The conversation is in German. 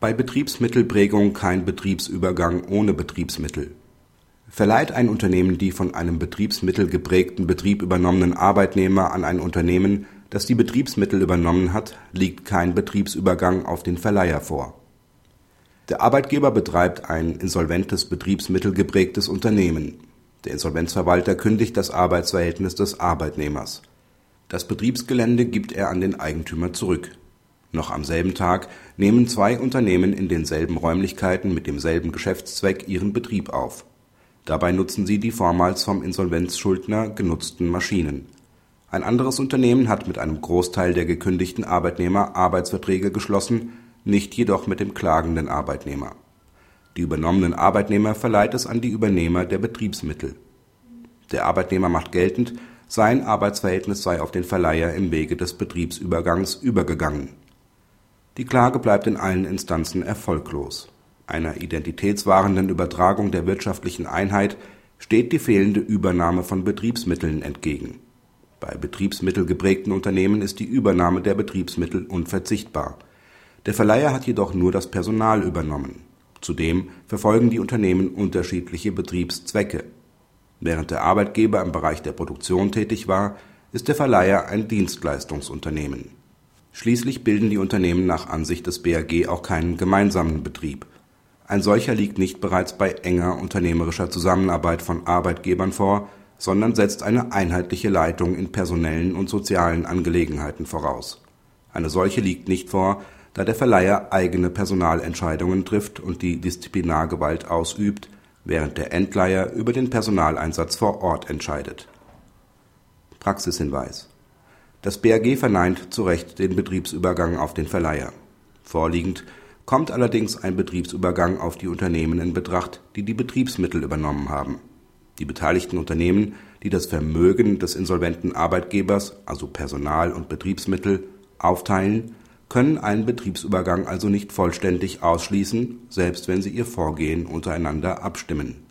Bei Betriebsmittelprägung kein Betriebsübergang ohne Betriebsmittel. Verleiht ein Unternehmen die von einem betriebsmittelgeprägten Betrieb übernommenen Arbeitnehmer an ein Unternehmen, das die Betriebsmittel übernommen hat, liegt kein Betriebsübergang auf den Verleiher vor. Der Arbeitgeber betreibt ein insolventes betriebsmittelgeprägtes Unternehmen. Der Insolvenzverwalter kündigt das Arbeitsverhältnis des Arbeitnehmers. Das Betriebsgelände gibt er an den Eigentümer zurück. Noch am selben Tag nehmen zwei Unternehmen in denselben Räumlichkeiten mit demselben Geschäftszweck ihren Betrieb auf. Dabei nutzen sie die vormals vom Insolvenzschuldner genutzten Maschinen. Ein anderes Unternehmen hat mit einem Großteil der gekündigten Arbeitnehmer Arbeitsverträge geschlossen, nicht jedoch mit dem klagenden Arbeitnehmer. Die übernommenen Arbeitnehmer verleiht es an die Übernehmer der Betriebsmittel. Der Arbeitnehmer macht geltend, sein Arbeitsverhältnis sei auf den Verleiher im Wege des Betriebsübergangs übergegangen. Die Klage bleibt in allen Instanzen erfolglos einer identitätswahrenden Übertragung der wirtschaftlichen Einheit steht die fehlende Übernahme von Betriebsmitteln entgegen. Bei betriebsmittelgeprägten Unternehmen ist die Übernahme der Betriebsmittel unverzichtbar. Der Verleiher hat jedoch nur das Personal übernommen. Zudem verfolgen die Unternehmen unterschiedliche Betriebszwecke. Während der Arbeitgeber im Bereich der Produktion tätig war, ist der Verleiher ein Dienstleistungsunternehmen. Schließlich bilden die Unternehmen nach Ansicht des BAG auch keinen gemeinsamen Betrieb ein solcher liegt nicht bereits bei enger unternehmerischer Zusammenarbeit von Arbeitgebern vor, sondern setzt eine einheitliche Leitung in personellen und sozialen Angelegenheiten voraus. Eine solche liegt nicht vor, da der Verleiher eigene Personalentscheidungen trifft und die Disziplinargewalt ausübt, während der Endleiher über den Personaleinsatz vor Ort entscheidet. Praxishinweis Das BAG verneint zu Recht den Betriebsübergang auf den Verleiher. Vorliegend kommt allerdings ein Betriebsübergang auf die Unternehmen in Betracht, die die Betriebsmittel übernommen haben. Die beteiligten Unternehmen, die das Vermögen des insolventen Arbeitgebers, also Personal und Betriebsmittel, aufteilen, können einen Betriebsübergang also nicht vollständig ausschließen, selbst wenn sie ihr Vorgehen untereinander abstimmen